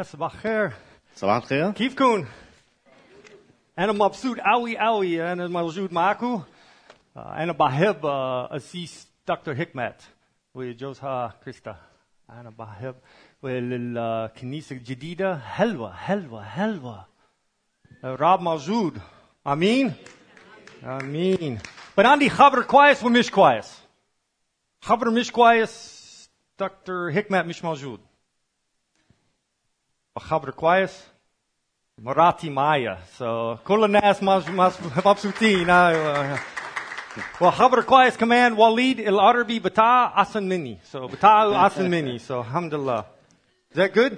صباح الخير صباح الخير كيفكن؟ أنا مبسوط أوي أوي أنا موجود معكم أنا بحب أسيس دكتور حكمت وجوزها كريستا أنا بحب والكنيسة الجديدة حلوة حلوة حلوة الرب موجود آمين آمين but عندي خبر كويس ومش كويس خبر مش كويس دكتور حكمت مش موجود خبر كويس مراتي معايا so كل الناس مش- مش- مبسوطين أيوة. وخبر كويس كمان وليد العربي بتاع أحسن مني so بتاعه أحسن مني so الحمد لله is that good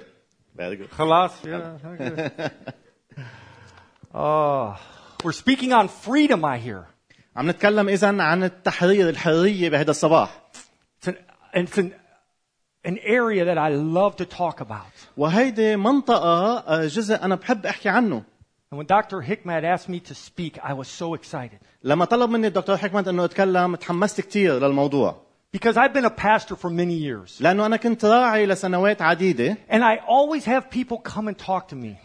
Very good. خلاص yeah, okay. oh, we're speaking on freedom I hear عم نتكلم اذا عن التحرير الحريه بهذا الصباح it's an, it's an, an area that I love to talk about. And when Dr. Hickmat asked me to speak, I was so excited. Because I've been a pastor for many years. And I always have people come and talk to me.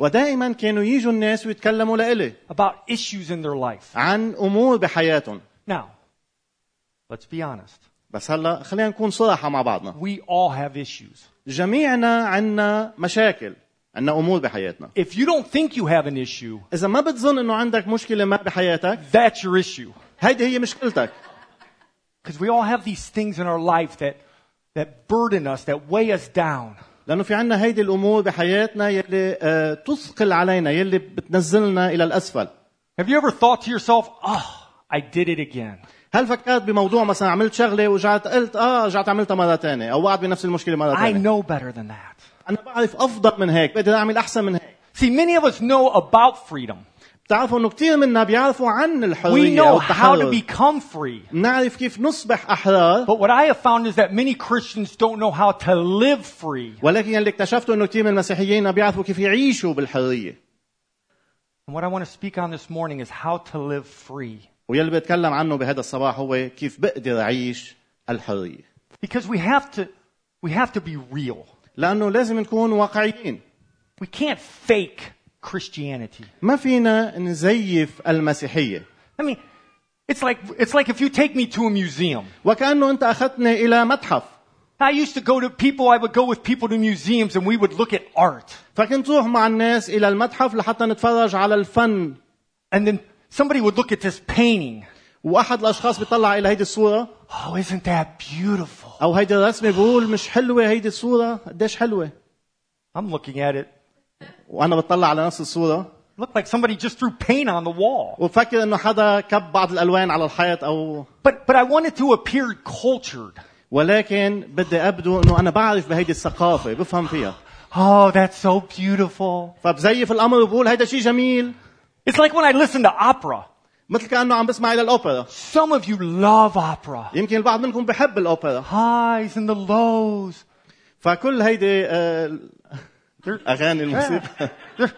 About issues in their life. Now, let's be honest. بس هلا خلينا نكون صراحة مع بعضنا We all have issues. جميعنا عنا مشاكل عنا امور بحياتنا If you don't think you have an issue, اذا ما بتظن انه عندك مشكله ما بحياتك that's your issue. هيدي هي مشكلتك Because we all have these things in our life that, that burden us, that weigh us down. لأنه في عنا هيدي الأمور بحياتنا يلي آه، تثقل علينا يلي بتنزلنا إلى الاسفل Have you ever thought to yourself, oh, I did it again? هل فكرت بموضوع مثلا عملت شغلة ورجعت قلت آه رجعت عملتها مرة ثانية أو وقعت بنفس المشكلة مرة I ثانية know better than that. أنا بعرف أفضل من هيك بقدر أعمل أحسن من هيك See, many of us know about freedom. بتعرفوا إنه كثير منا بيعرفوا عن We الحريه know أو how to become free. بنعرف كيف نصبح أحرار But what I have found is that many Christians don't know how to live free. ولكن اللي اكتشفته إنه كثير من المسيحيين ما بيعرفوا كيف يعيشوا بالحرية And what I want to speak on this morning is how to live free. ويلي بتكلم عنه بهذا الصباح هو كيف بقدر اعيش الحريه Because we have to, we have to be real. لانه لازم نكون واقعيين We can't fake Christianity. ما فينا نزيف المسيحيه I mean, it's like, it's like if you take me to a museum. وكانه انت اخذتني الى متحف I used to go to people, I would go with people to museums and we would look at art. فكنت روح مع الناس الى المتحف لحتى نتفرج على الفن And then somebody would look at this painting. واحد الاشخاص بيطلع الى هيدي الصوره Oh, isn't that beautiful? او هيدي الرسمه بقول مش حلوه هيدي الصوره قديش حلوه I'm looking at it. وانا بطلع على نفس الصوره Looked like somebody just threw paint on the wall. وبفكر انه حدا كب بعض الالوان على الحيط او But, but I wanted to appear cultured. ولكن بدي ابدو انه انا بعرف بهيدي الثقافه بفهم فيها Oh, that's so beautiful. فبزيف الامر وبقول هيدا شيء جميل It's like when I listen to opera. مثل كانه عم بسمع الى الاوبرا Some of you love opera. يمكن البعض منكم بحب الاوبرا Highs and the lows. فكل هيدي آه، اغاني الموسيقى They're,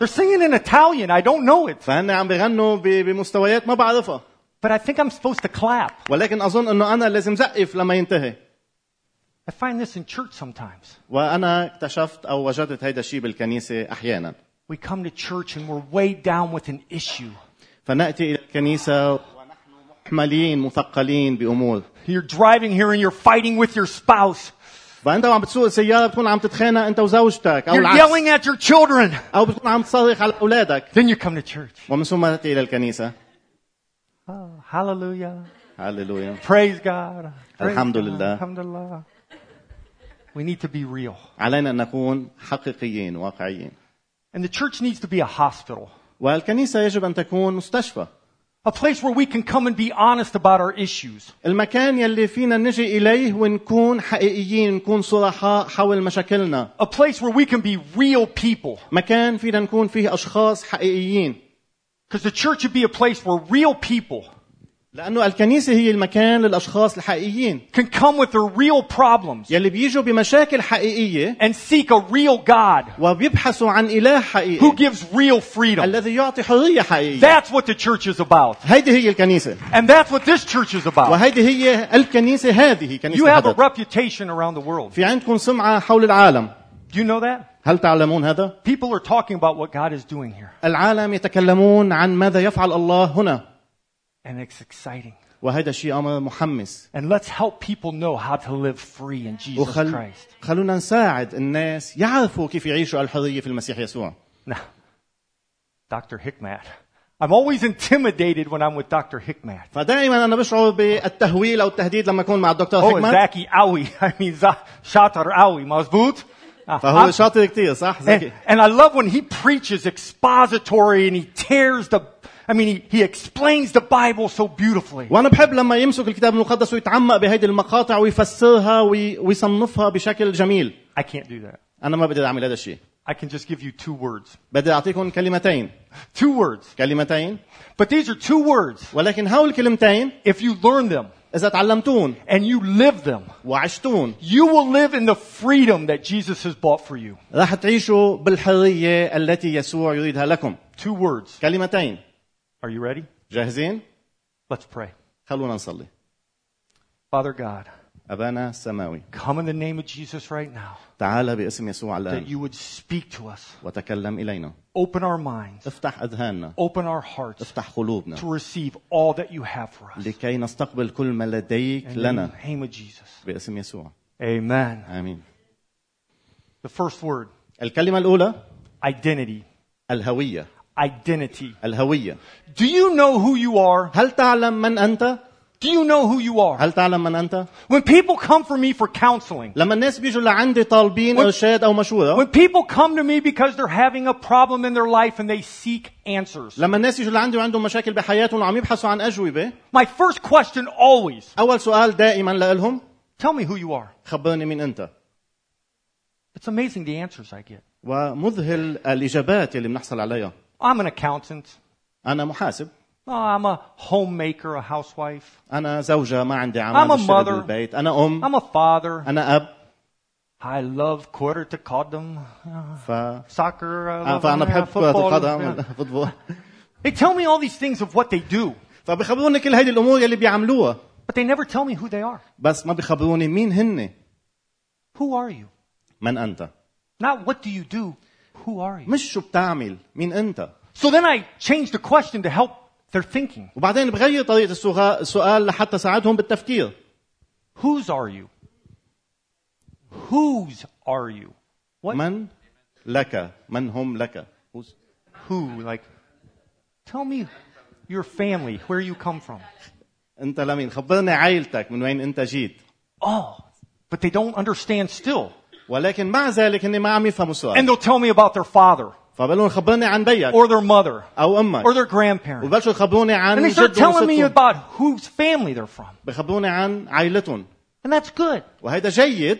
they're singing in Italian. I don't know it. فهن عم بغنوا ب- بمستويات ما بعرفها But I think I'm supposed to clap. ولكن اظن انه انا لازم زقف لما ينتهي I find this in church sometimes. وانا اكتشفت او وجدت هيدا الشيء بالكنيسه احيانا We come to church and we're weighed down with an issue. فناتي الى الكنيسه ونحن محملين مثقلين بامور You're driving here and you're fighting with your spouse. فانت وعم بتسوق السياره بتكون عم تتخانق انت وزوجتك او You're العكس yelling at your children. او بتكون عم تصرخ على اولادك Then you come to church. ومن ثم تاتي الى الكنيسه Oh, hallelujah. هللويا Praise God. Praise الحمد God. لله. Alhamdulillah. We need to be real. علينا ان نكون حقيقيين واقعيين And the church needs to be a hospital. والكنيسه يجب ان تكون مستشفى A place where we can come and be honest about our issues. المكان يلي فينا نجي اليه ونكون حقيقيين نكون صرحاء حول مشاكلنا A place where we can be real people. مكان فينا نكون فيه اشخاص حقيقيين Because the church should be a place where real people لأنه الكنيسه هي المكان للاشخاص الحقيقيين can come with their real problems يلي بيجوا بمشاكل حقيقيه and seek a real God وبيبحثوا عن اله who حقيقي gives real freedom. الذي يعطي حريه حقيقيه That's what the church is about. هيدي هي الكنيسه And that's what this church is about. وهيدي هي الكنيسه هذه You كنيسه have a reputation around the world. في عندكم سمعه حول العالم Do you know that? هل تعلمون هذا؟ People are talking about what God is doing here, العالم يتكلمون عن ماذا يفعل الله هنا and it's exciting. وهذا شيء أمر محمس And let's help people know how to live free in Jesus وخل... Christ. خلونا نساعد الناس يعرفوا كيف يعيشوا الحرية في المسيح يسوع Now, Dr. Hikmat. I'm always intimidated when I'm with Dr. Hikmat. فدائما أنا بشعر بالتهويل أو التهديد لما أكون مع الدكتور Oh, حكمت Zaki Awi. I mean, Za- Shatar Awi. Mazboot. Uh, فهو I'm- شاطر كتير صح and, ذكي and I love when he preaches expository and he tears the, I mean, he, he explains the Bible so beautifully. وانا بحب لما يمسك الكتاب المقدس ويتعمق بهيدي المقاطع ويفسرها وي- ويصنفها بشكل جميل I can't do that. انا ما بقدر اعمل هذا الشيء I can just give you two words. بدي اعطيكم كلمتين Two words. كلمتين But these are two words. ولكن هول الكلمتين If you learn them اذا تعلمتون and you live them, وعشتون you will live in the freedom that Jesus has bought for you. راح تعيشوا بالحريه التي يسوع يريدها لكم Two words. كلمتين Are you ready? جاهزين Let's pray. خلونا نصلي Father God, ابانا السماوي come in the name of Jesus right now تعال باسم يسوع that الان you would speak to us. وتكلم الينا Open our minds. افتح اذهاننا Open our hearts افتح قلوبنا to receive all that you have for us. لكي نستقبل كل ما لديك In لنا the name of Jesus. باسم يسوع Amen. امين The first word, الكلمه الاولى identity. الهويه Identity. الهويه Do you know who you are? هل تعلم من انت Do you know who you are? هل تعلم من انت When people come for me for counseling, لما الناس بيجوا لعندي طالبين When- ارشاد او مشوره when people come to me because they're having a problem in their life and they seek answers, لما الناس يجوا لعندي وعندهم مشاكل بحياتهم وعم يبحثوا عن اجوبه my first question always, اول سؤال دائما لهم tell me who you are. خبرني مين انت It's amazing the answers I get. ومذهل الاجابات اللي بنحصل عليها I'm an accountant. انا محاسب Oh, I'm a homemaker, a housewife. انا زوجه ما عندي I'm عمل a بشتغل mother. بالبيت انا ام I'm a father. انا اب I love quarter to Kodam, ف... soccer. I آه، love فانا yeah, بحب كره football, القدم yeah. فوتبول They tell me all these things of what they do, فبخبروني كل هيدي الامور يلي بيعملوها but they never tell me who they are. بس ما بخبروني مين هن Who are you? من انت Not what do you do. Who are you? مش شو بتعمل مين انت So then I change the question to help their thinking. وبعدين بغير طريقه السغا- السؤال لحتى ساعدهم بالتفكير Whose are you? Whose are you? What? من لك من هم لك Who's- Who? Like, tell me your family, where you come from. انت لمين خبرني عائلتك من وين انت جيت Oh, but they don't understand still. ولكن مع ذلك هن ما عم يفهموا And السؤال they'll tell me about their father فبقول لهم خبرني عن بيك or their mother أو أمك or their grandparents. وبلشوا يخبروني عن And they start telling me about whose family they're from. بخبروني عن عائلتهم And that's good. وهيدا جيد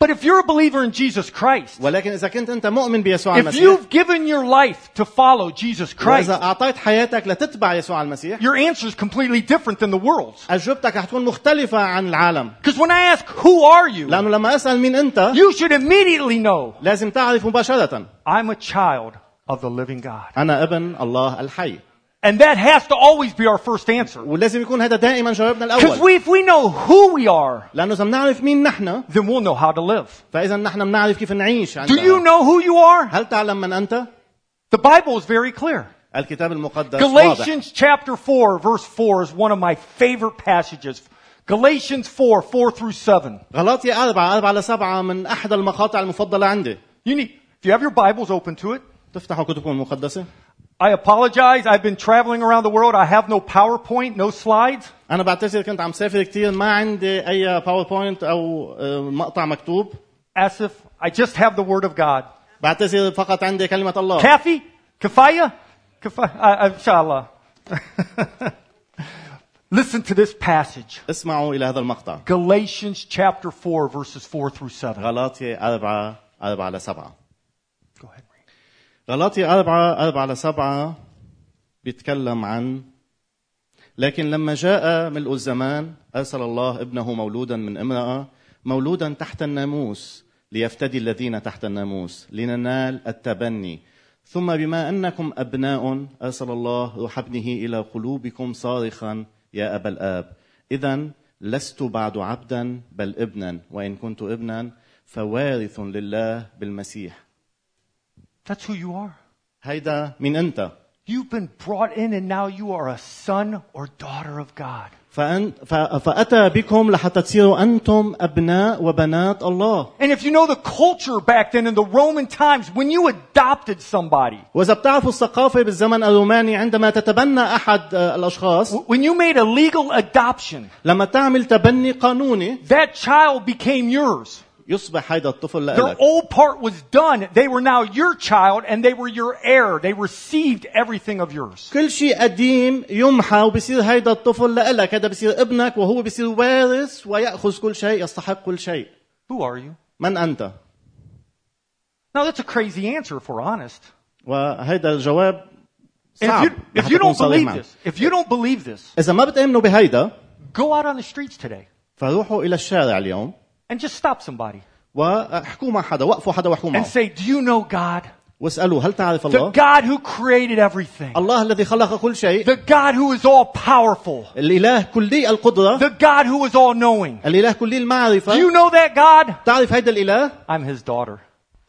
But if you're a believer in Jesus Christ, ولكن اذا كنت انت مؤمن بيسوع if المسيح you've given your life to follow Jesus Christ, واذا اعطيت حياتك لتتبع يسوع المسيح your answer is completely different than the world's. اجوبتك رح تكون مختلفه عن العالم Because when I ask, who are you? لانه لما اسال مين انت You should immediately know لازم تعرف مباشره I'm a child of the living God. انا ابن الله الحي And that has to always be our first answer. ولازم يكون هذا دائما جوابنا Because الاول we, if we know who we are, لانه اذا بنعرف مين نحن then we'll know how to live. فاذا نحن بنعرف كيف نعيش Do you عندنا know who you are? هل تعلم من انت The Bible is very clear. الكتاب المقدس واضح Galatians chapter 4, verse 4 is one of my favorite passages. Galatians 4, 4 through 7. غلاطية أربعة أربعة لسبعة من أحد المقاطع المفضلة عندي You need, if you have your Bibles open to it, تفتحوا كتبكم المقدسة I apologize. I've been traveling around the world. I have no PowerPoint, no slides. أنا بعتذر كنت عم سافر كتير ما عندي أي باوربوينت أو آه، مقطع مكتوب Asif, I just have the Word of God. بعتذر فقط عندي كلمة الله Kathy? Kafaya? Kafaya? Uh, inshallah. Listen to this passage. اسمعوا إلى هذا المقطع Galatians chapter 4, verses 4 through 7. غلاطية أربعة أربعة لسبعة Go ahead. Read. غلاطية أربعة أربعة لسبعة بيتكلم عن لكن لما جاء ملء الزمان أرسل الله ابنه مولودا من امرأة مولودا تحت الناموس ليفتدي الذين تحت الناموس لننال التبني. ثم بما أنكم أبناء أرسل الله روح ابنه إلى قلوبكم صارخا يا أبا الآب. إذا لست بعد عبدا بل ابنا وإن كنت ابنا فوارث لله بالمسيح. That's who you are. هيدا مين أنت You've been brought in and now you are a son or daughter of God. فأن ف- فأتى بكم لحتى تصيروا أنتم أبناء وبنات الله And if you know the culture back then in the Roman times, when you adopted somebody, وإذا بتعرفوا الثقافة بالزمن الروماني عندما تتبنى أحد آه، الأشخاص when you made a legal adoption, لما تعمل تبني قانوني that child became yours. يصبح هيدا الطفل Their لإلك old part was done. They were now your child and they were your heir. They received everything of yours. كل شيء قديم يمحى وبصير هيدا الطفل لإلك هذا بصير ابنك وهو بصير وارث ويأخذ كل شيء يستحق كل شيء Who are you? من أنت Now that's a crazy answer if we're honest. وهيدا الجواب And if صعب you, if لحتى you أكون don't صريح believe معك. this, if you don't believe this, إذا ما بتآمنوا بهيدا go out on the streets today فروحوا إلى الشارع اليوم and just stop somebody واحكوا مع حدا وقفوا حدا واحكوا and معه say, do you know God? واسألوا هل تعرف The الله God who created everything. الله الذي خلق كل شيء The God who is all powerful. الإله كلي القدرة The God who is all knowing. الإله كلي Do المعرفة you know that God? تعرف هيدا الإله I'm his daughter.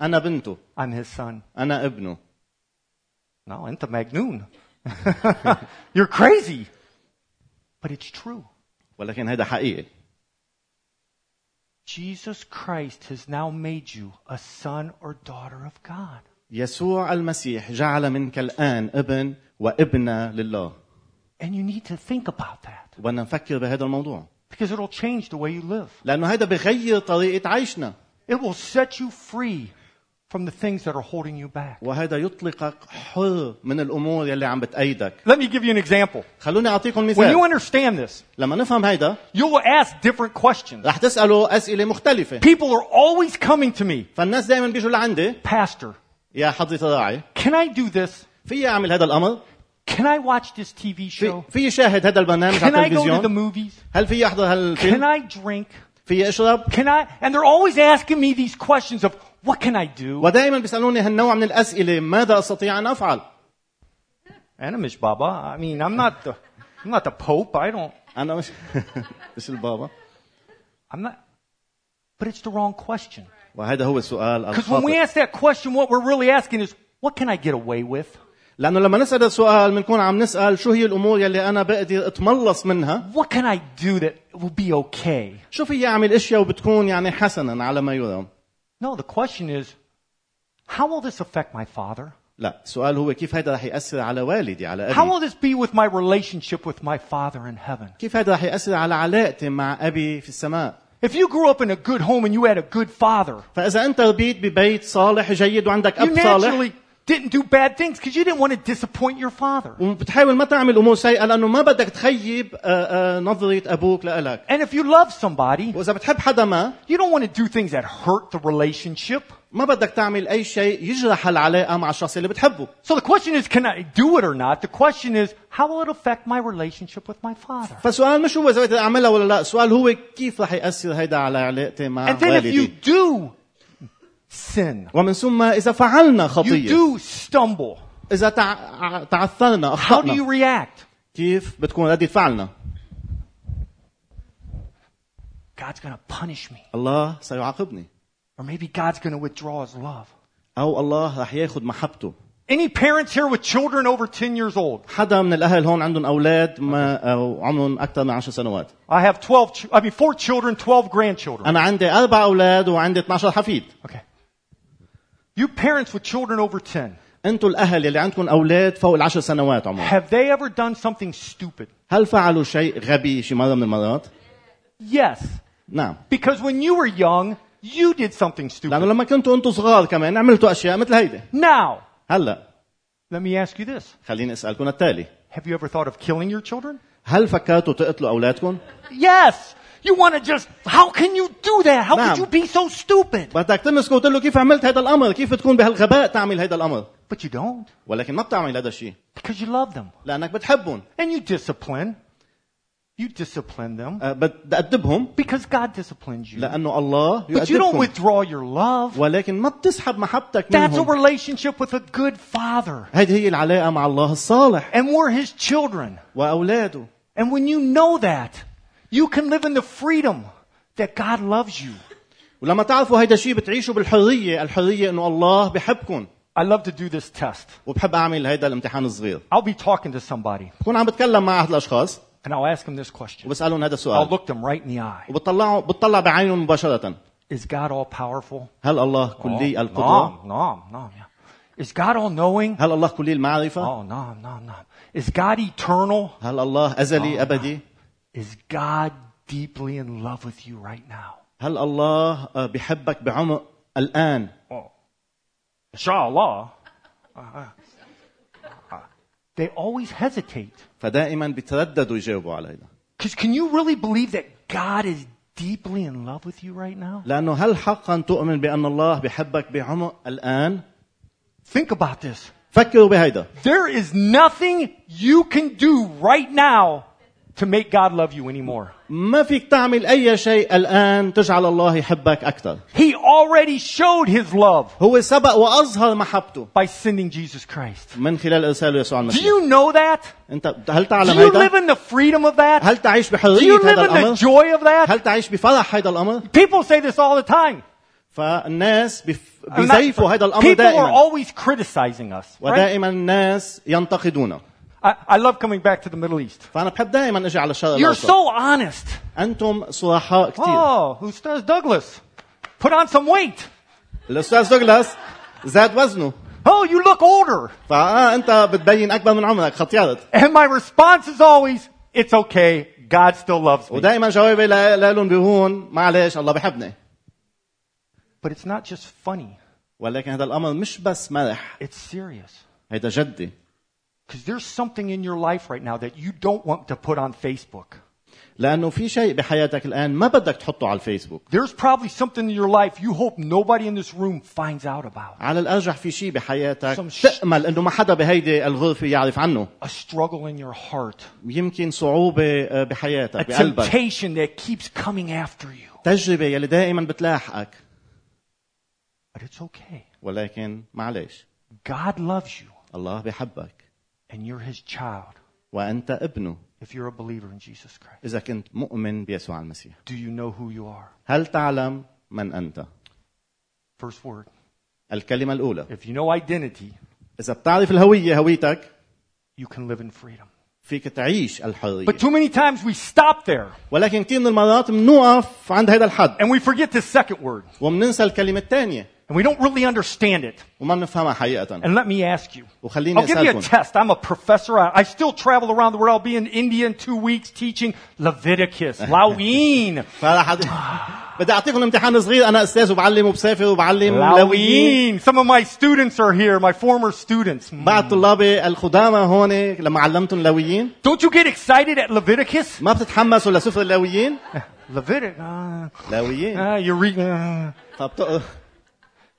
أنا بنته I'm his son. أنا ابنه No, انت مجنون. You're crazy. But it's true. ولكن هيدا حقيقي Jesus Christ has now made you a son or daughter of God. يسوع المسيح جعل منك الآن ابن وابنة لله And you need to think about that وبدنا نفكر بهذا الموضوع because it'll change the way you live. لأنه هيدا بغير طريقة عيشنا It will set you free from the things that are holding you back. وهذا يطلقك حر من الأمور يلي عم بتأيدك Let me give you an example. خلوني أعطيكم When you مثال understand this, لما نفهم هيدا you will ask different questions. رح تسألوا أسئلة مختلفة People are always coming to me, فالناس دائما بيجوا لعندي Pastor, يا حضرة الراعي can I do this? في أعمل هذا الأمر Can I watch this TV في show? في شاهد هذا البرنامج Can على I go to the التلفزيون movies? هل في يحضر Can هالفيلم I drink? في اشرب Can I? And they're always asking me these questions of what can I do? ودائما بيسألوني هالنوع من الأسئلة ماذا أستطيع أن أفعل And I'm Mish Baba. I mean, I'm not the, I'm not the Pope. I don't, أنا مش مش البابا I'm not, but it's the wrong question. وهذا هو السؤال Because when we الخاطئ ask that question, what we're really asking is, what can I get away with? لأنه لما نسأل السؤال بنكون عم نسأل شو هي الأمور يلي أنا بقدر أتملص منها What can I do that will be okay? شو في أعمل أشياء وبتكون يعني حسنا على ما يرام No, the question is, how will this affect my father? لا السؤال هو كيف هذا رح يأثر على والدي على How أبي will this be with my relationship with my father in heaven? كيف هذا رح يأثر على علاقتي مع أبي في السماء If you grew up in a good home and you had a good father, فإذا أنت ربيت ببيت صالح جيد وعندك you أب صالح naturally didn't do bad things because you didn't want to disappoint your father. وبتحاول ما تعمل أمور سيئة لأنه ما بدك تخيب آه، آه، نظرة أبوك لإلك And if you love somebody, وإذا بتحب حدا ما you don't want to do things that hurt the relationship. ما بدك تعمل أي شيء يجرح العلاقة مع الشخص اللي بتحبه So the question is, can I do it or not? The question is, how will it affect my relationship with my father? فالسؤال مش هو إذا بدي أعملها ولا لا السؤال هو كيف رح يأثر هيدا على علاقتي مع And then if you والدي do sin, ومن ثم إذا فعلنا you خطية do stumble, إذا تع... تعثرنا how do you أخطأنا react? كيف بتكون ردة فعلنا God's going to punish me. الله سيعاقبني Or maybe God's going to withdraw his love. أو الله رح ياخذ محبته Any parents here with children over 10 years old? حدا من الأهل هون عندهم أولاد ما أو عمرهم أكثر من 10 سنوات I have 12, ch- I mean, four children, 12 grandchildren. أنا عندي أربع أولاد وعندي 12 حفيد Okay. You parents with children over 10, أنتوا الأهل اللي عندكم أولاد فوق العشر سنوات عمرهم have they ever done something stupid? هل فعلوا شيء غبي شي مرة من المرات؟ Yes. نعم Because when you were young, you did something لأنه stupid. لما كنتوا أنتوا صغار كمان عملتوا أشياء مثل هيدي Now, هلا let me ask you this. خليني أسألكم التالي Have you ever thought of killing your children? هل فكرتوا تقتلوا أولادكم؟ Yes. You want to just, how can you do that? How نعم. could you be so stupid? بدك تمسكه وتقول له كيف عملت هذا الأمر؟ كيف تكون بهالغباء تعمل هذا الأمر؟ But you don't ولكن ما بتعمل هذا الشيء because you love them لأنك بتحبهم and you discipline. You discipline them أه، بدي أدبهم because God disciplines you. لأنه الله But you don't يؤدبكم withdraw your love. ولكن ما بتسحب محبتك That's a منهم relationship with a good father. هذه هي العلاقة مع الله الصالح And we're his children. وأولاده And when you know that, you can live in the freedom that God loves you. ولما تعرفوا هيدا الشيء بتعيشوا بالحريه الحريه انه الله بحبكم I love to do this test. وبحب اعمل هيدا الامتحان الصغير I'll be talking to somebody بكون عم بتكلم مع احد الاشخاص and I'll ask them this question. وبسالهم هذا I'll السؤال look them right in the eye. وبتطلعوا بتطلع بعينهم مباشره Is God all powerful? هل الله كلي القدره No, no, no. Yeah. Is God all knowing? هل الله كلي المعرفه Oh, no, no, no. Is God eternal? هل الله ازلي ابدي Is God deeply in love with you right now? هل الله آه، بحبك بعمق الان Oh, inshallah. Uh-huh. Uh, They always hesitate. فدائما بيترددوا يجاوبوا على هذا Because can you really believe that God is deeply in love with you right now? لانه هل حقا تؤمن بان الله بحبك بعمق الان Think about this. فكروا بهيدا There is nothing you can do right now to make God love you anymore. ما فيك تعمل اي شيء الان تجعل الله يحبك اكثر He already showed his love هو سبق واظهر محبته by sending Jesus Christ. من خلال ارساله يسوع Do المسيح you know that? انت هل Do تعلم you live هيدا in the freedom of that? هل تعيش Do بحريه you live هذا in the الامر joy of that? هل تعيش بفرح هذا الامر People say this all the time. فالناس بف... I'm not- بيزيفوا هذا الامر People are دائما always criticizing us. Right? ودائما الناس ينتقدونا I, I love coming back to the Middle East. فانا بحب دائما اجي على الشرق You're الاوسط so honest. انتم صراحاء كثير Oh, who does Douglas? Put on some weight. الاستاذ دوغلاس زاد وزنه Oh, you look older. فاه انت بتبين اكبر من عمرك خطيرت And my response is always, it's okay. God still loves me. ودائما جوابي ل- لهم بيكون معلش الله بحبني But it's not just funny. ولكن هذا الامر مش بس مرح It's serious. هيدا جدي Because there's something in your life right now that you don't want to put on Facebook. لانه في شيء بحياتك الان ما بدك تحطه على الفيسبوك There's probably something in your life you hope nobody in this room finds out about. على الارجح في شيء بحياتك Some sh- تامل انه ما حدا بهيدي الغرفه يعرف عنه A struggle in your heart. يمكن صعوبه آه، A بحياتك بقلبك temptation that keeps coming after you. تجربه يلي دائما بتلاحقك But it's okay. ولكن معلش God loves you الله بحبك and you're his child وانت ابنه if you're a believer in Jesus Christ. اذا كنت مؤمن بيسوع المسيح Do you know who you are? هل تعلم من انت First word. الكلمه الاولى If you know identity, اذا بتعرف الهويه هويتك you can live in freedom. فيك تعيش الحريه But too many times we stop there ولكن كثير من المرات بنوقف عند هذا الحد and we forget the second word وبننسى الكلمه الثانيه and we don't really understand it. وما بنفهمها حقيقه And let me ask you. وخليني I'll give you a اسالكم test. I'm a professor. I, I still travel around the world. I'll be in India in two weeks teaching Leviticus, Lawin, فراح أد- بدي اعطيكم امتحان صغير انا استاذ وبعلم وبسافر وبعلم لويين Lawin. Some of my students are here, my former students. بعد طلابي الخدامى هون لما علمتهم لويين Don't you get excited at Leviticus? ما بتتحمسوا لسفر اللويين Leviticus. Uh, لويين uh, you read. Uh, فبت...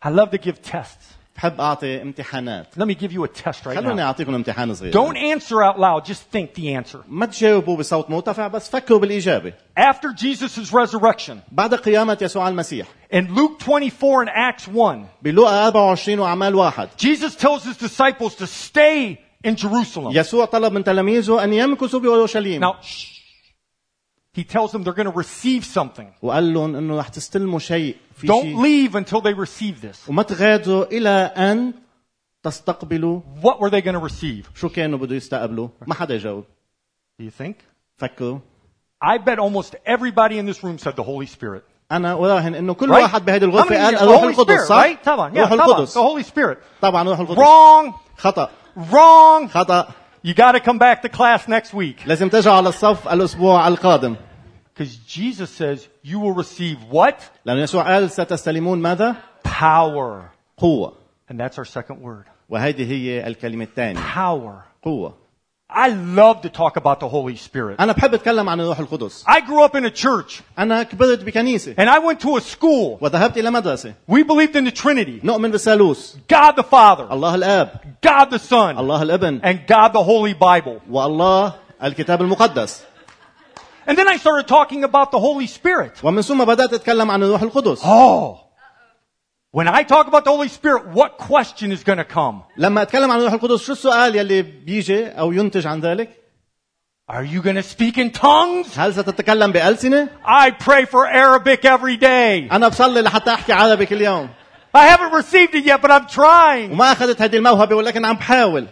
I love to give tests. بحب اعطي امتحانات Let me give you a test right خلوني now. اعطيكم امتحان صغير Don't answer out loud. Just think the answer. ما تجاوبوا بصوت مرتفع بس فكروا بالاجابه After Jesus' resurrection, بعد قيامه يسوع المسيح in Luke 24 and Acts 1, بلوقا 24 واعمال واحد Jesus tells his disciples to stay in Jerusalem. يسوع طلب من تلاميذه ان يمكثوا باورشليم Now, shh. he tells them they're going to receive something. وقال لهم انه رح تستلموا شيء في Don't شيء leave until they receive this. وما تغادروا الى ان تستقبلوا What were they going to receive? شو كانوا بده يستقبلوا ما حدا يجاوب Do you think? فكروا I bet almost everybody in this room said the Holy Spirit. انا اراهن انه كل Right? واحد بهذه How الغرفه many- قال the الروح Holy القدس Spirit, صح؟ right? طبعا. Yeah, روح طبعا. القدس The Holy Spirit. طبعا روح القدس Wrong. خطا Wrong. خطا You got to come back to class next week. لازم ترجعوا على الصف الاسبوع القادم Because Jesus says you will receive what? لانه يسوع قال ستستلمون ماذا؟ Power. قوه And that's our second word. وهذه هي الكلمه الثانيه Power. قوه I love to talk about the Holy Spirit. انا بحب اتكلم عن الروح القدس I grew up in a church انا كبرت بكنيسه and I went to a school. وذهبت الى مدرسه We believed in the Trinity. نؤمن بالثالوث God the Father, الله الاب God the Son, الله الابن and God the Holy Bible. والله الكتاب المقدس And then I started talking about the Holy Spirit. ومن ثم بدات اتكلم عن الروح القدس Oh. When I talk about the Holy Spirit, what question is going to come? لما اتكلم عن الروح القدس شو السؤال يلي بيجي او ينتج عن ذلك Are you going to speak in tongues? هل ستتكلم بألسنة؟ I pray for Arabic every day. أنا بصلي لحتى أحكي عربي كل يوم I haven't received it yet, but I'm trying. وما أخذت هذه الموهبة ولكن عم بحاول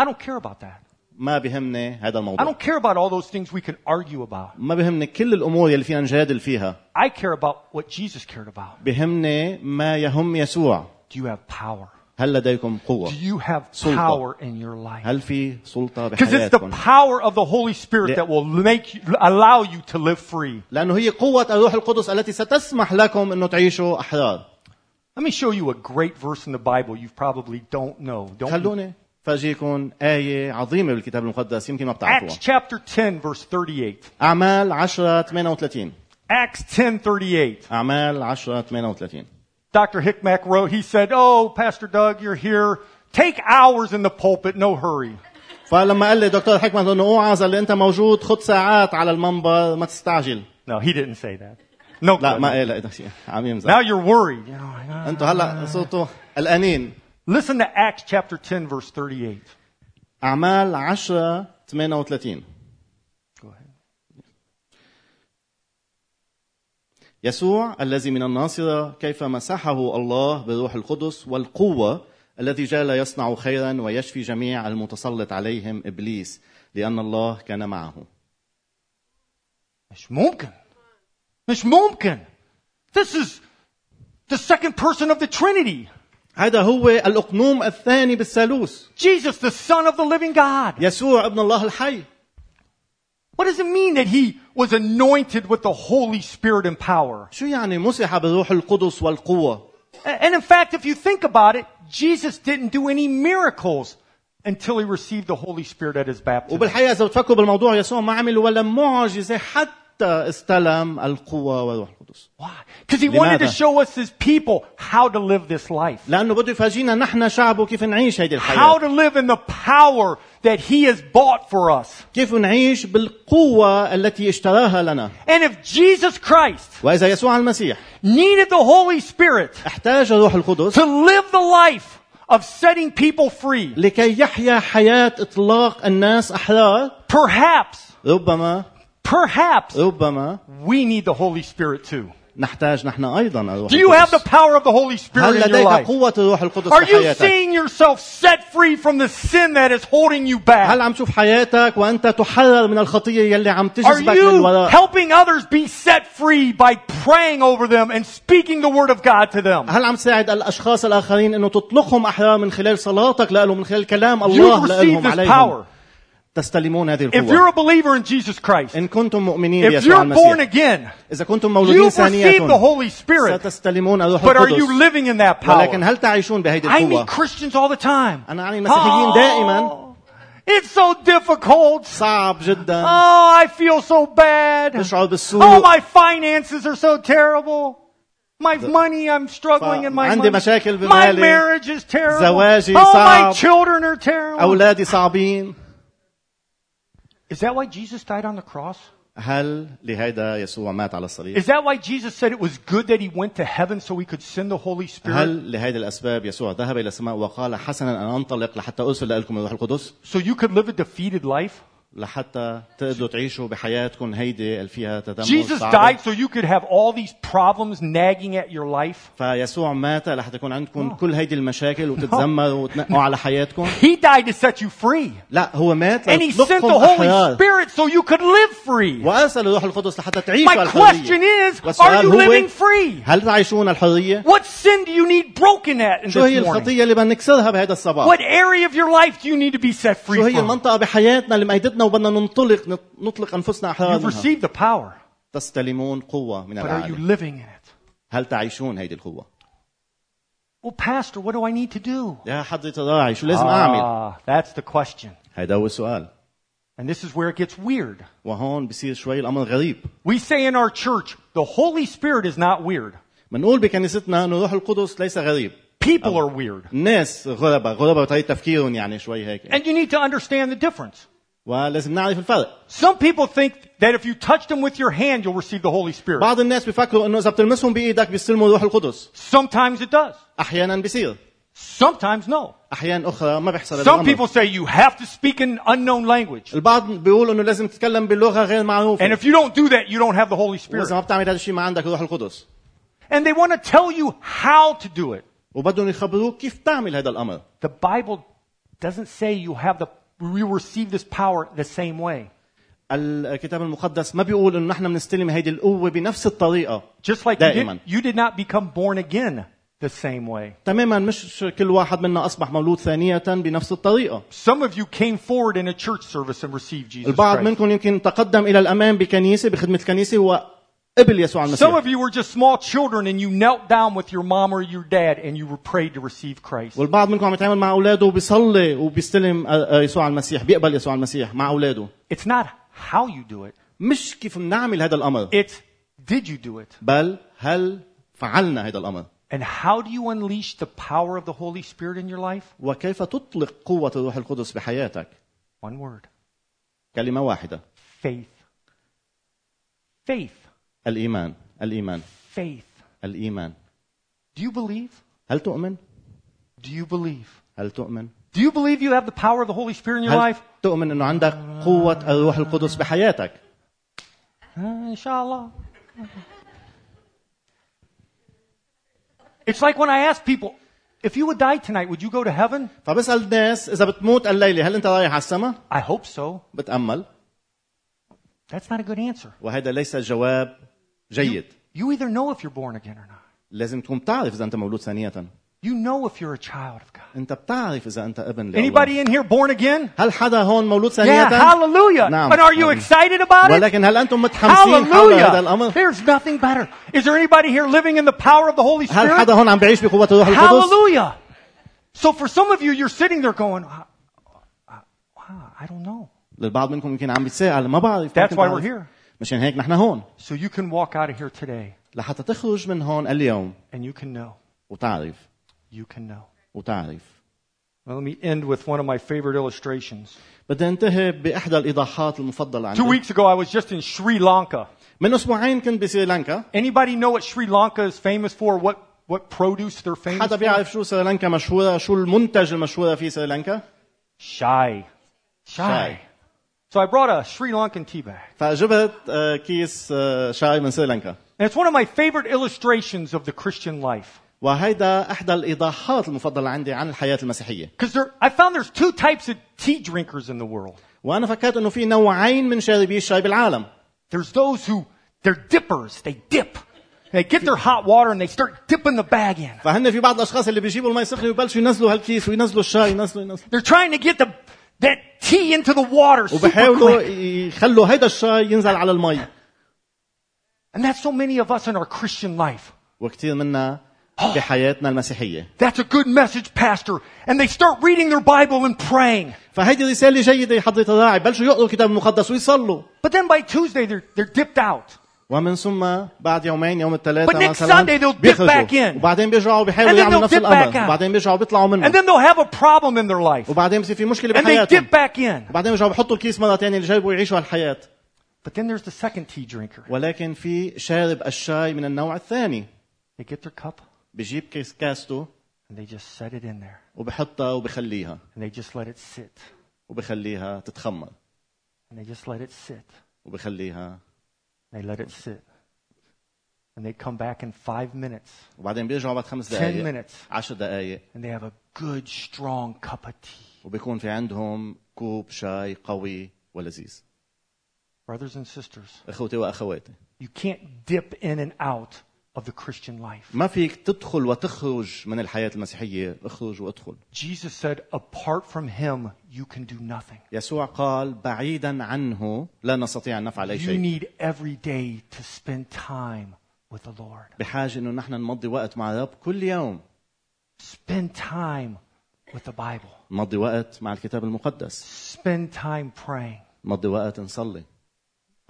I don't care about that. ما بهمني هذا I الموضوع don't care about all those things we can argue about. ما بهمني كل الأمور اللي فينا نجادل فيها I care about what Jesus cared about. بهمني ما يهم يسوع Do you have power? هل لديكم قوة؟ Do you have سلطة. power in your life? هل في سلطة Because it's the بحياتكم؟ power of the Holy Spirit Yeah. that will make you, allow you to live free. لأنه هي قوة الروح القدس التي ستسمح لكم أنه تعيشوا أحرار Let me show you a great verse in the Bible you probably don't know. Don't خلوني فرجيكم آية عظيمة بالكتاب المقدس يمكن ما بتعرفوها Acts chapter 10 verse 38. أعمال 10 38 Acts 10:38. أعمال 10 38 Dr. Hickmack wrote, he said, "Oh, Pastor Doug, you're here. Take hours in the pulpit, no hurry." فلما قال لي دكتور حكمت انه اوعظ اللي أنت موجود خد ساعات على المنبر ما تستعجل No, he didn't say that. No. لا ما. قال هذا شيء عم يمزح Now you're worried. أنتوا هلا صرتوا قلقانين Listen to Acts chapter 10 verse 38. أعمال 10 38 Go ahead. يسوع الذي من الناصرة كيف مسحه الله بالروح القدس والقوة الذي جال يصنع خيرا ويشفي جميع المتسلط عليهم إبليس لأن الله كان معه مش ممكن. مش ممكن. This is the second person of the Trinity. هذا هو الأقنوم الثاني بالثالوث Jesus, the Son of the living God. يسوع ابن الله الحي What does it mean that he was anointed with the Holy Spirit and power? شو يعني مسح بالروح القدس والقوة And in fact, if you think about it, Jesus didn't do any miracles until he received the Holy Spirit at his baptism. وبالحقيقة إذا بتفكروا بالموضوع يسوع ما عمل ولا معجزة حتى استلم القوة والروح القدس Why? Because he wanted to لماذا؟ show us his people how to live this life. لأنه بده يفرجينا نحن شعبه كيف نعيش هيدي How الحياة to live in the power that he has bought for us. كيف نعيش بالقوة التي اشتراها لنا And if Jesus Christ وإذا يسوع المسيح needed the Holy Spirit احتاج الروح القدس to live the life of setting people free, لكي يحيا حياة إطلاق الناس أحرار perhaps, ربما perhaps ربما we need the Holy Spirit too. نحتاج نحن أيضا الروح Do you have the القدس power of the Holy Spirit هل in your لديك life? قوة الروح القدس Are في you حياتك seeing yourself set free from the sin that is holding you هل back? عم تشوف حياتك وأنت تحرر من الخطية يلي عم Are تجذبك you للوراء helping others be set free by praying over them and speaking the word of God to them? هل عم تساعد الاشخاص الاخرين انه تطلقهم احرار من خلال صلاتك لهم من خلال كلام You've الله received لهم this عليهم power. تستلمون هذه If you're القوة a believer in Jesus Christ, ان كنتم مؤمنين if بيسوع you're born المسيح again, اذا كنتم مولودين you've received the ثانية Holy Spirit, ستستلمون الروح but are you القدس living in that ولكن power? هل تعيشون بهذه I meet القوة Christians all the time. أنا أعني مسيحيين دائما Oh, it's so difficult. صعب جدا Oh, I feel so bad. تشعر Oh, بالسوء my finances are so terrible. My money, I'm struggling in my عندي money. مشاكل My بمالي. marriage is terrible. زواجي Oh, my صعب. children are terrible. أولادي صعبين Is that why Jesus died on the cross? هل لهذا يسوع مات على الصليب Is that why Jesus said it was good that he went to heaven so he could send the Holy Spirit? هل لهذه الأسباب يسوع ذهب إلى السماء وقال حسنا أن أنطلق لحتى أرسل لكم الروح القدس So you could live a defeated life? لحتى تقدروا تعيشوا بحياتكم هيدي اللي فيها تدمر Jesus died so you could have all these problems nagging at your life? فيسوع مات لحتى يكون عندكم كل هيدي المشاكل وتتذمروا وتنقوا على حياتكم He died to set you free. لا هو مات And he sent the Holy Spirit so you could live free. وأرسل الروح القدس لحتى تعيشوا My question الحرية is, are you living free? هل تعيشون الحرية؟ What sin do you need broken at in شو هي this? الخطية اللي بدنا نكسرها بهذا الصباح؟ What area of your life do you need to be set free شو هي from? المنطقة بحياتنا اللي مأيدتنا وبدنا ننطلق نط- نطلق أنفسنا أحرار You've منها received the power, تستلمون قوة من but are you الأعلى living in it? هل تعيشون هيدي القوة؟ Well, Pastor, what do I need to do? يا حضرة الراعي شو لازم أعمل؟ Ah, that's the question. هيدا هو السؤال And this is where it gets weird. وهون بصير شوي الأمر غريب We say in our church, the Holy Spirit is not weird. بنقول بكنيستنا انه روح القدس ليس غريب People are weird. الناس غرباء غرباء بطريقه تفكيرهم يعني شوي هيك And you need to understand the difference. ولازم نعرف الفرق Some people think that if you touch them with your hand, you'll receive the Holy Spirit. بعض الناس بيفكروا انه اذا بتلمسهم بايدك بيستلموا روح القدس Sometimes it does. احيانا بيصير Sometimes no. احيان اخرى ما بيحصل هذا Some الامر people say you have to speak in unknown language. البعض بيقول انه لازم تتكلم بلغه غير معروفه And if you don't do that, you don't have the Holy واذا Spirit. ما بتعمل هذا الشيء ما عندك الروح القدس And they want to tell you how to do it. وبدهم يخبروك كيف تعمل هذا الامر The Bible doesn't say you have the, you receive this power the same way. الكتاب المقدس ما بيقول إنه نحن بنستلم هيدي القوة بنفس الطريقة Just like you, دائما did, you did not become born again the same way. تماما مش كل واحد منا أصبح مولود ثانية بنفس الطريقة Some of you came forward in a church service and received Jesus البعض Christ. منكم يمكن تقدم إلى الأمام بكنيسة بخدمة الكنيسه وقبل يسوع Some المسيح of you were just small children and you knelt down with your mom or your dad and you were prayed to receive Christ. والبعض منكم عم يتعامل مع اولاده وبيصلي وبيستلم آه، آه، يسوع المسيح بيقبل يسوع المسيح مع اولاده It's not how you do it. مش كيف بنعمل هذا الامر It's did you do it? بل هل فعلنا هذا الامر And how do you unleash the power of the Holy Spirit in your life? وكيف تطلق قوه الروح القدس بحياتك One word. كلمه واحده Faith. Faith. الايمان الايمان Faith. الايمان Do you believe? هل تؤمن Do you believe? هل تؤمن Do you believe you have the power of the Holy Spirit in your هل life? تؤمن انه عندك قوه الروح القدس بحياتك Uh, inshallah. It's like when I ask people, if you would die tonight, would you go to heaven? فبسال الناس اذا بتموت الليله هل انت رايح على السماء I hope so. بتامل That's not a good answer. وهذا ليس جواب جيد You either know if you're born again or not. لازم تكون بتعرف اذا انت مولود ثانيه You know if you're a child of God. انت بتعرف اذا انت ابن لله Anybody in here born again? هل حدا هون مولود ثانيه Yeah, hallelujah. نعم. And are you excited about it? ولكن هل انتم متحمسين حول هذا Hallelujah. الامر There's nothing better. Is there anybody here living in the power of the Holy هل Spirit? حدا هون عم بيعيش بقوه الروح القدس Hallelujah. So for some of you, you're sitting there going, "Wow, wow, I don't know. للبعض منكم يمكن عم بيتساءل ما بعرف That's ممكن why تعرف. we're here. مشان هيك نحن هون So you can walk out of here today لحتى تخرج من هون اليوم and you can know. وتعرف You can know. وتعرف Well, let me end with one of my favorite illustrations. بدي انتهي باحدى الايضاحات المفضله Two عندي weeks ago, I was just in Sri Lanka. من اسبوعين كنت بسريلانكا Anybody know what Sri Lanka is famous for? What, what produce they're famous حدا for? بيعرف شو سريلانكا مشهوره شو المنتج المشهوره في سريلانكا Shy. Shy. So I brought a Sri Lankan tea bag. فجبت آه، كيس آه، شاي من سريلانكا And it's one of my favorite illustrations of the Christian life. وهيدا احدى الايضاحات المفضله عندي عن الحياه المسيحيه Because there, I found there's two types of tea drinkers in the world. وانا فكرت انه في نوعين من شاربي الشاي بالعالم There's those who, they're dippers. They dip. They get their hot water and they start dipping the bag in. فهن في بعض الاشخاص اللي بيجيبوا المي سخنه ويبلشوا ينزلوا هالكيس وينزلوا الشاي ينزلوا ينزلوا They're trying to get the, that tea into the water super وبحاولوا quick. يخلوا هيدا الشاي ينزل على المي And that's so many of us in our Christian life. وكثير منا بحياتنا المسيحيه That's a good message, Pastor. And they start reading their Bible and praying. فهيدي رساله جيده يا حضره الراعي بلشوا يقروا الكتاب المقدس ويصلوا But then by Tuesday, they're, they're dipped out. ومن ثم بعد يومين يوم But الثلاثاء next مثلا Sunday they'll dip بيخرجوا back in. وبعدين بيرجعوا بيحاولوا يعملوا نفس الأمر. وبعدين بيرجعوا بيطلعوا منه And then they'll have a problem in their life. وبعدين بصير في مشكلة And they بحياتهم dip back in. وبعدين بيرجعوا بيحطوا الكيس مرة ثانية اللي جايبوا يعيشوا هالحياة But then there's the second tea drinker. ولكن في شارب الشاي من النوع الثاني They get their cup بجيب كيس كاسته and they just set it in there. وبحطها وبخليها And they just let it sit. وبخليها تتخمر And they just let it sit. وبخليها They let it sit. And they come back in five minutes, وبعدين بيرجعوا بعد خمس 10 دقائق minutes, عشر دقائق and they have a good, strong cup of tea. وبيكون في عندهم كوب شاي قوي ولذيذ Brothers and sisters, اخوتي واخواتي you can't dip in and out of the Christian life. ما فيك تدخل وتخرج من الحياة المسيحية اخرج وادخل Jesus said, apart from him, you can do nothing. يسوع قال بعيدا عنه لا نستطيع أن نفعل أي You شيء need every day to spend time with the Lord. بحاجة أنه نحن نمضي وقت مع الرب كل يوم Spend time with the Bible. نمضي وقت مع الكتاب المقدس Spend time praying. نمضي وقت نصلي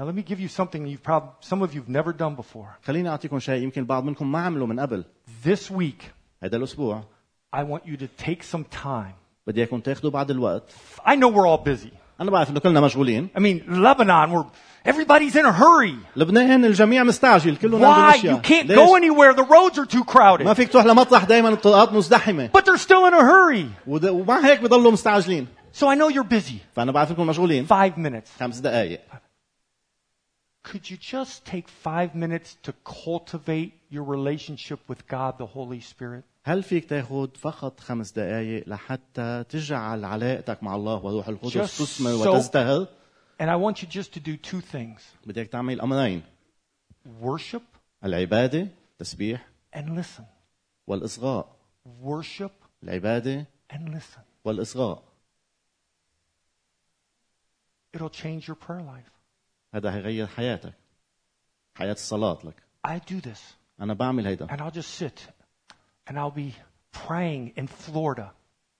Now let me give you something you've probably, some of you've never done before. خليني أعطيكم شيء يمكن البعض منكم ما عمله من قبل This week, هذا الأسبوع I want you to take some time. بدي إياكم تاخذوا بعض الوقت I know we're all busy. انا بعرف انه كلنا مشغولين I mean, Lebanon, where everybody's in a hurry. لبنان الجميع مستعجل كلهم عنده Why? اشياء You can't ليش؟ go anywhere. The roads are too crowded. ما فيك تروح لمطرح دائما الطرقات مزدحمه But they're still in a hurry. ود- ومع هيك بضلوا مستعجلين So I know you're busy. فانا بعرف انكم مشغولين Five minutes. خمس دقائق Could you just take five minutes to cultivate your relationship with God, the Holy Spirit? هل فيك تاخذ فقط خمس دقائق لحتى تجعل علاقتك مع الله وروح القدس Just تثمر so- وتزدهر And I want you just to do two things بدك تعمل امرين worship العباده تسبيح and listen. والاصغاء Worship العباده and listen. والاصغاء It'll change your prayer life. هذا هيغير حياتك حياه الصلاه لك I do this, أنا بعمل هيدا and I'll just sit and I'll be praying in Florida,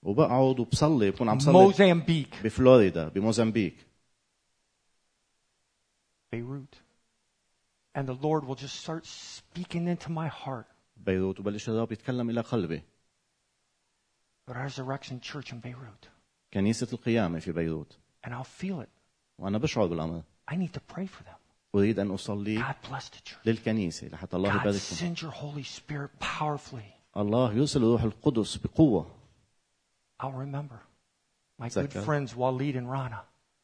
وبقعد وبصلي بكون عم صلي Mozambique, بفلوريدا بموزمبيق Beirut. And the Lord will just start speaking into my heart. بيروت وبلش الرب يتكلم إلى قلبي The Resurrection Church in Beirut. كنيسه القيامه في بيروت And I'll feel it. وأنا بشعر بالامر I need to pray for them. اريد ان اصلي God bless the church. للكنيسه لحتى الله God, يباركهم send your Holy Spirit powerfully. الله يرسل الروح القدس بقوه I'll remember my good Zaka. friends Walid and Rana.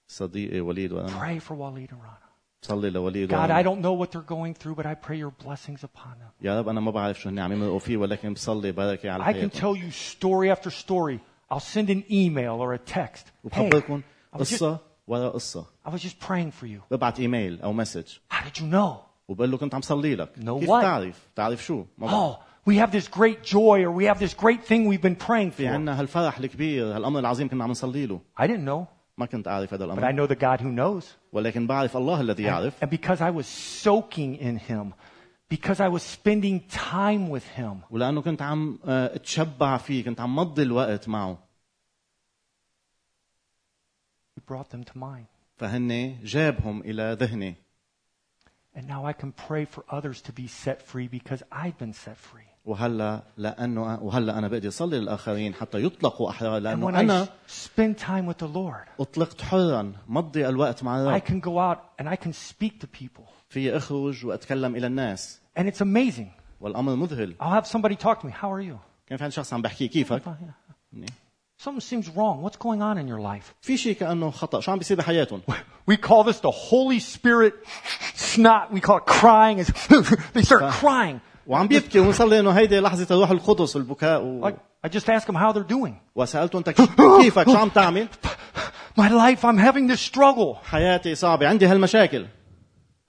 صديقي وليد وانا Pray for Walid and Rana. صلي لوليد God, I وأنا. don't know what they're going through, but I pray your blessings upon them. يا رب انا ما بعرف شو هن عم يمرقوا فيه ولكن بصلي بركه على I can حياتهم tell you story after story. I'll send an email or a text. Hey, وبخبركم I was, just, قصه ورا قصه I was just praying for you. ببعت ايميل أو مسج How did you know? وبقول له كنت عم صلي لك No كيف what? تعرف تعرف شو ما بعرف. Oh, we have this great joy or we have this great thing we've been praying في for. عنا هالفرح الكبير هالامر العظيم كنا عم نصلي له I didn't know, ما كنت اعرف هذا but I know the God who knows. ولكن بعرف الله الذي يعرف And because I was soaking in Him, because I was spending time with Him, ولأنه كنت عم آه، اتشبع فيه كنت عم مضي الوقت معه brought them to mind. فهن جابهم الى ذهني And now I can pray for others to be set free because I've been set free. وهلا لانه وهلا انا بقدر اصلي للاخرين حتى يطلقوا احرار And لانه when I انا spend time with the Lord, اطلقت حرا مضي الوقت مع I الرب can go out and I can speak to people. في اخرج واتكلم الى الناس And it's amazing. والامر مذهل I'll have somebody talk to me. How are you? كان في عندي شخص عم بحكي كيفك Fine, yeah. Something seems wrong. What's going on in your life? في شيء كانه خطا شو عم بيصير بحياتهم We call this the Holy Spirit snot. We call it crying. It's they start crying. وعم بيبكي ونصلي انه هيدي لحظه الروح القدس البكاء و... Like, I just ask them how they're doing. وسالته انت كيفك شو عم تعمل My life, I'm having this struggle. حياتي صعبه عندي هالمشاكل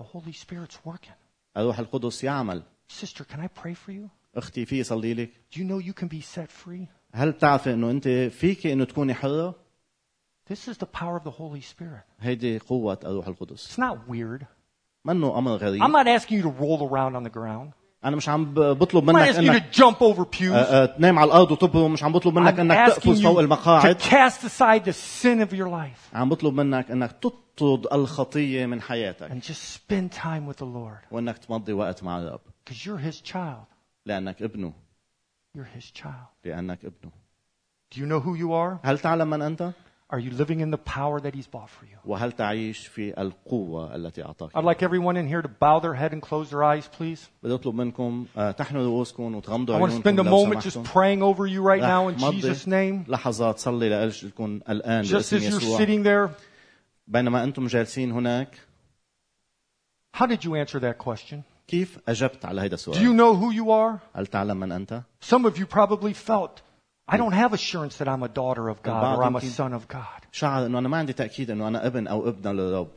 The Holy Spirit's working. الروح القدس يعمل Sister, can I pray for you? اختي في صلي لك Do you know you can be set free? هل بتعرفي انه انت فيك انه تكوني حره This is the power of the Holy Spirit. هيدي قوه الروح القدس It's not weird. منه أمر غريب I'm not asking you to roll around on the ground. أنا مش عم بطلب I'm not منك asking you انك to jump over pews. آه، آه، تنام على الأرض وتبرم مش عم بطلب منك I'm asking تقفز فوق you to المقاعد cast aside the sin of your life عم بطلب منك انك تطرد الخطيه من حياتك and just spend time with the Lord وانك تمضي وقت مع الرب because you're His child. لانك ابنه You're His child. لانك ابنه Do you know who you are? هل تعلم من انت Are you living in the power that He's bought for you? وهل تعيش في القوه التي اعطاك I'd like everyone in here to bow their head and close their eyes, please. بدي اطلب منكم آه، تحنوا رؤوسكم وتغمضوا I want to عيونكم spend a لو moment just سمحتم. praying over you right now in رح مضي Jesus' name. لحظات صلي لأجلكم الآن Just باسم as you're يسوع sitting there, بينما أنتم جالسين هناك how did you answer that question? كيف أجبت على هذا Do you السؤال know who you are? هل تعلم من أنت Some of you probably felt, I don't have assurance that I'm a daughter of God or I'm a يمكن- son of God. شعر أنه أنا ما عندي تأكيد أنه أنا ابن أو ابنة للرب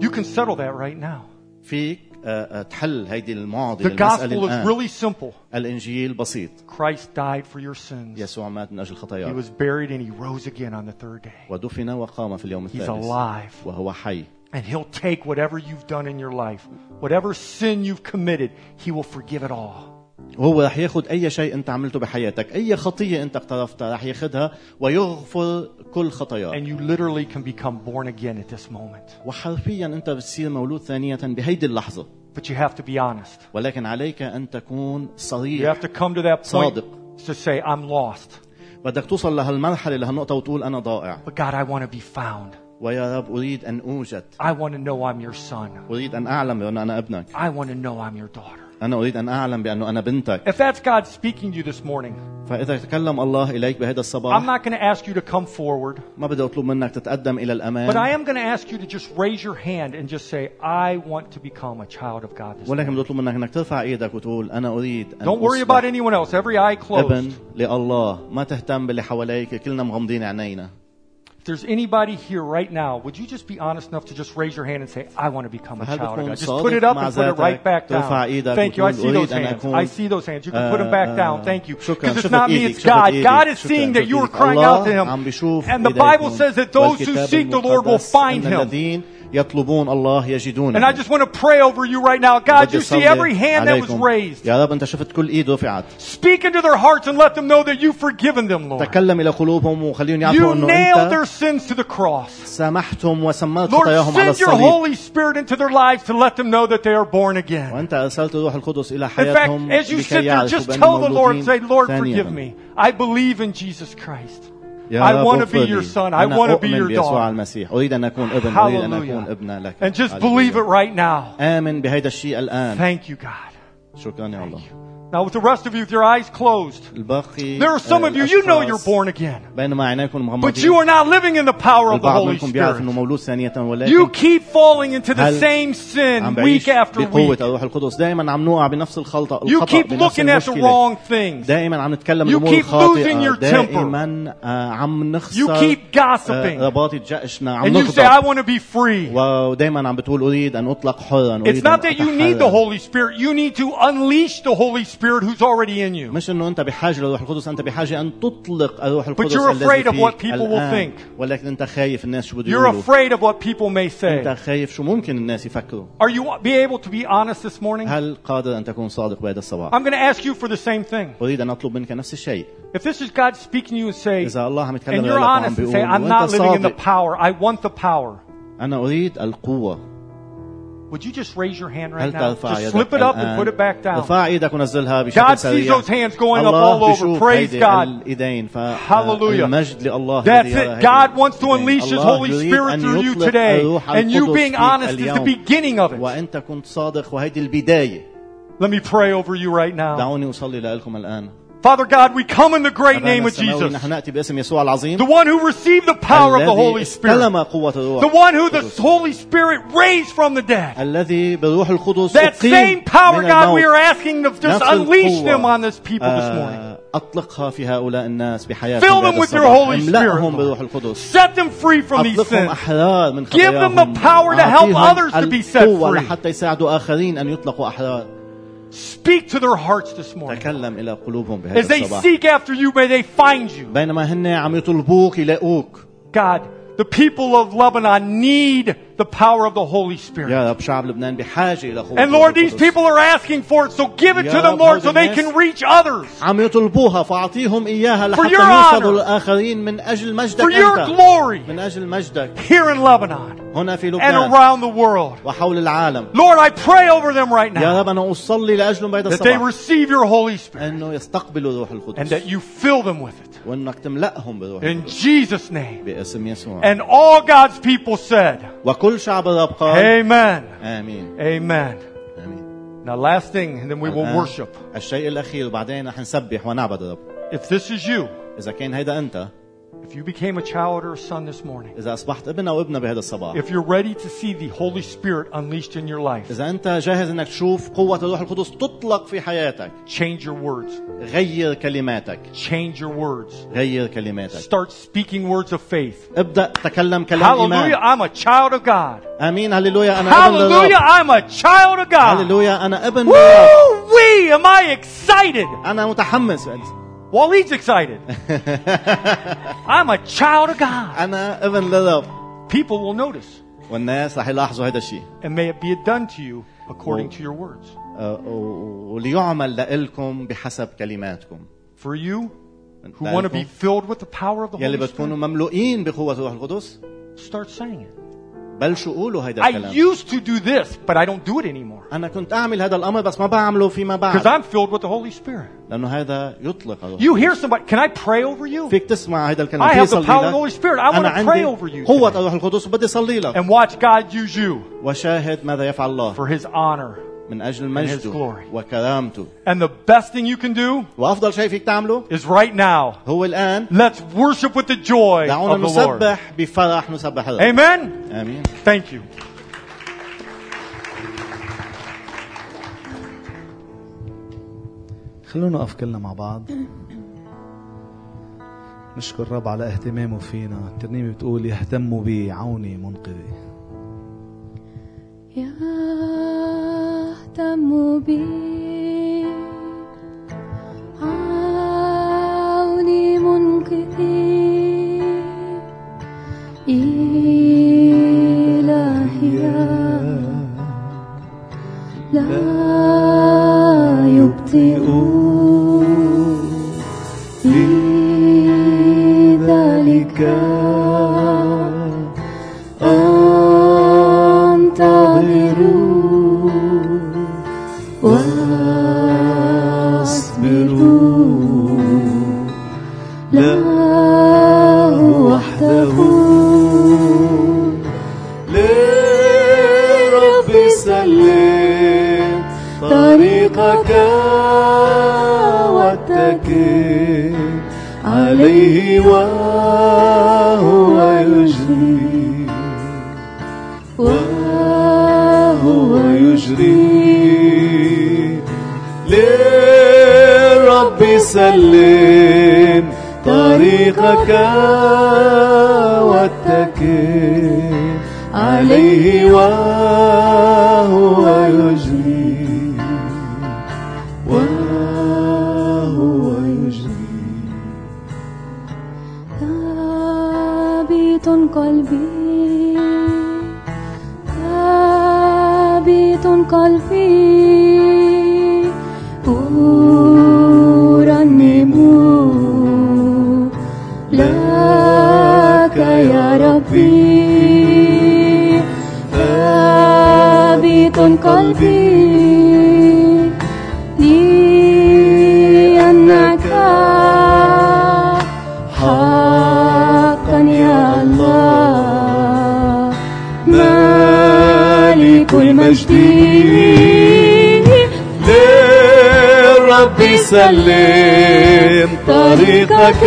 You can settle that right now. فيك آه، آه، تحل هيدي المعضلة The المسألة gospel is الآن really simple. الإنجيل بسيط Christ died for your sins. يسوع مات من أجل He خطاياك was buried and he rose again on the third day. ودفن وقام في اليوم He's الثالث alive. وهو حي And he'll take whatever you've done in your life, whatever sin you've committed, he will forgive it all. وهو رح ياخذ اي شيء انت عملته بحياتك اي خطيه انت اقترفتها رح ياخذها ويغفر كل خطاياك And you literally can become born again at this moment. وحرفيا انت بتصير مولود ثانيه بهيدي اللحظه But you have to be honest. ولكن عليك ان تكون You صريح have to come to that point صادق. to say, I'm lost. بدك توصل لهالمرحله لهالنقطه وتقول انا ضائع But God, I want to be found. ويا رب اريد ان اوجد I want to know I'm your son. اريد ان اعلم بان انا ابنك I want to know I'm your daughter. انا اريد ان اعلم بانه انا بنتك If that's God speaking to you this morning, فاذا تكلم الله اليك بهذا I'm الصباح not going to ask you to come forward, ما بدي اطلب منك تتقدم الى but I الامام am going to ask you to just raise your hand and just say, I want to become a child of God this ولكن morning. بدي اطلب منك انك ترفع ايدك وتقول انا اريد ان Don't worry أصبح about anyone else. Every eye ابن closed. لله ما تهتم باللي حواليك كلنا مغمضين عينينا If there's anybody here right now, would you just be honest enough to just raise your hand and say, I want to become a child of God? Just put it up and put it right back down. Thank you. I see those hands. I see those hands. You can put them back down. Thank you. Because it's not me, it's God. God is seeing that you are crying out to Him. And the Bible says that those who seek the Lord will find Him. الذين يطلبون الله يجدونه And I just want to pray over you right now. God, بدي you see أصلي every hand that was عليكم. raised. يا رب انت شفت كل ايد رفعت Speak into their hearts and let them know that you've forgiven them, Lord. تكلم الى قلوبهم وخليهم يعرفوا You انه nailed their انت sins to the cross. سامحتهم وسمرت Lord, خطاياهم على send your الصليب Holy Spirit into their lives to let them know that they are born again. وانت ارسلت الروح القدس الى In fact, حياتهم as you لكي sit there, يعرفوا just بانهم tell the Lord, مولودين say, Lord, ثانياً. forgive me. I believe in Jesus Christ. يا I رب want to be اغفر your لي. son. I أنا want to be أؤمن your بيسوع daughter. المسيح أريد أن أكون ابن أريد أن أكون Hallelujah. ابنة لك And just هللويا. believe it right now. آمن بهيدا الشيء الآن Thank you, God. شكرا يا الله Now with the rest of you with your eyes closed. There are some of you you know you're born again. But you are not living in the power of the Holy Spirit. You keep falling into the same sin week after week. You keep looking at the wrong things. You keep losing your temper. You keep gossiping. And you say I want to be free. It's not that you need the Holy Spirit. You need to unleash the Holy Spirit. who's already in you. مش انه انت بحاجه للروح القدس انت بحاجه ان تطلق الروح القدس you're الذي afraid of فيك what people will الآن. think. ولكن انت خايف الناس شو بده You're يقولوا afraid of what people may انت say. خايف شو ممكن الناس يفكروا Are you be able to be honest this morning? هل قادر ان تكون صادق بهذا الصباح I'm going to ask you for the same thing. اريد ان اطلب منك نفس الشيء If this is God speaking to you and say, اذا الله عم يتكلم and لك you're وعم honest and بيقول say, I'm وانت not living in the صادق power, I want the power. انا اريد القوه Would you just raise your hand right هل now? ترفع Just يدك slip it up and الآن؟ put it back down. ارفع ايدك ونزلها بشكل God sees سريع those hands going up الله all over. بيشوف Praise هيدي God. الايدين Hallelujah. فالمجد لله That's الذي يرى it. هيدي God wants to الإيدين. unleash His الله Holy يريد Spirit أن through you يطلق today. الروح And you القدس being فيك honest is the اليوم. beginning of it. وانت كنت صادق وهيدي البدايه Let me pray over you right now. دعوني اصلي لكم الان Father God, we come in the great name أبانا of السماوي، Jesus. نحن ناتي باسم يسوع العظيم The one who received the power of the الذي Holy Spirit. استلم قوة الروح The one who the Holy Spirit raised from the dead. الذي بروح القدس That same أقيم power, من God, we الموت. are asking to just نفس unleash القوة. them on this people this morning. آه، أطلقها في هؤلاء الناس بحياتهم Fill them بهذا with your الصباح. Holy Spirit. املأهم Lord. بروح القدس Set them free from these أطلقهم sins. أحرار من Give them خطاياهم the power to help أعطيهم others to be set القوة free. لحتى يساعدوا آخرين أن يطلقوا أحرار Speak to their hearts this morning. تكلم إلى قلوبهم بهذا As they الصباح seek after you, may they find you. بينما هن عم يطلبوك يلاقوك God, the people of Lebanon need the power of the Holy Spirit. يا رب شعب لبنان بحاجة إلى قوة And Lord, الروح these القدس. people are asking for it, so give it يا to them, رب، Lord, هذا so they الناس can reach others. عم يطلبوها فأعطيهم إياها لحتى your يوصلوا honor. للآخرين من أجل مجدك For your أنت glory من أجل مجدك here in Lebanon هنا في and لبنان around the world. وحول العالم Lord, I pray over them right يا now رب أنا أصلي لأجلهم بهذا that they الصباح receive your Holy Spirit أنه يستقبلوا الروح and القدس that you fill them with it. وأنك تملأهم بالروح In القدس Jesus' name. باسم يسوع And all God's people said, وكل شعب الرب قال Amen. آمين Amen. آمين Now, last thing, and then we will الآن worship. الشيء الأخير وبعدين رح نسبح ونعبد الرب If this is you, إذا كان هيدا أنت if you became a child or a son this morning, إذا أصبحت ابن أو ابنة بهذا الصباح if you're ready to see the Holy Spirit unleashed in your life, إذا أنت جاهز إنك تشوف قوة الروح القدس تطلق في حياتك change your words. غير كلماتك Change your words. غير كلماتك Start speaking words of faith. ابدأ تكلم كلام Hallelujah, إيمان I'm a child of God. آمين هللويا أنا ابن Hallelujah, للرب I'm a child of God. هللويا أنا ابن للرب Woo wee, am I excited? أنا متحمس Waleed's excited. I'm a child of God. أنا ابن للرب People will notice. والناس رح يلاحظوا هذا الشيء And may it be done to you according to your words. أه، و- وليعمل لإلكم بحسب كلماتكم For you who want to be لإلكم filled with the power of the يلي Holy بتكونوا Spirit, مملوئين بقوة الروح القدس start saying it. بلشوا قولوا هيدا I الكلام used to do this, but I don't do it anymore. انا كنت اعمل هذا الامر بس ما بعمله فيما Because بعد I'm filled with the Holy Spirit. لانه هذا يطلق الروح You hear somebody, can I pray over you? فيك تسمع هذا الكلام I في have the صلي power of the Holy لك Spirit. I انا want to pray عندي over you قوة today. الروح القدس وبدي صلي لك and watch God use you وشاهد ماذا يفعل الله for His honor. من أجل His مجده. وكرامته And the best thing you can do وأفضل شيء فيك تعمله is right now. هو الآن Let's worship with the joy دعونا of the Lord. نسبح بفرح نسبح الرب Amen. آمين Thank you. خلونا نقف كلنا مع بعض نشكر الرب على اهتمامه فينا الترنيمة بتقول يهتم بي عوني منقذي 不必 واتكل عليه وهو قلبي لأنك حقا يا الله. مالك المجد للرب سلم طريقك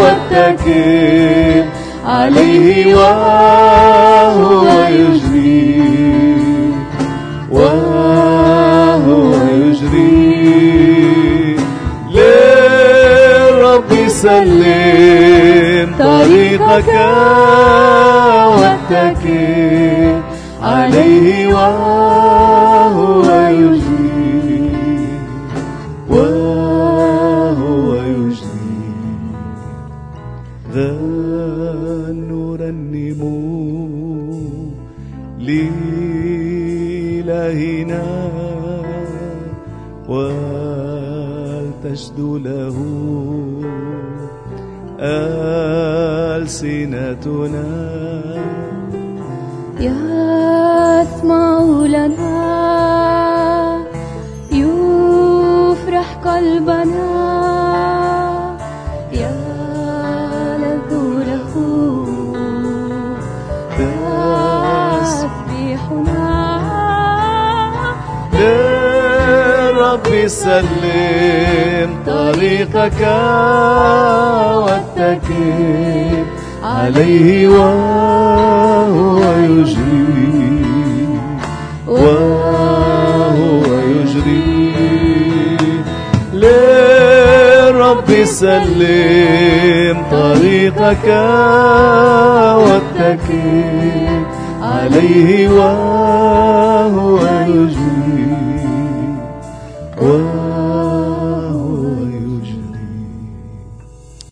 واتكل عليه وهو يجري سلم طريقك واتكي عليه وعلى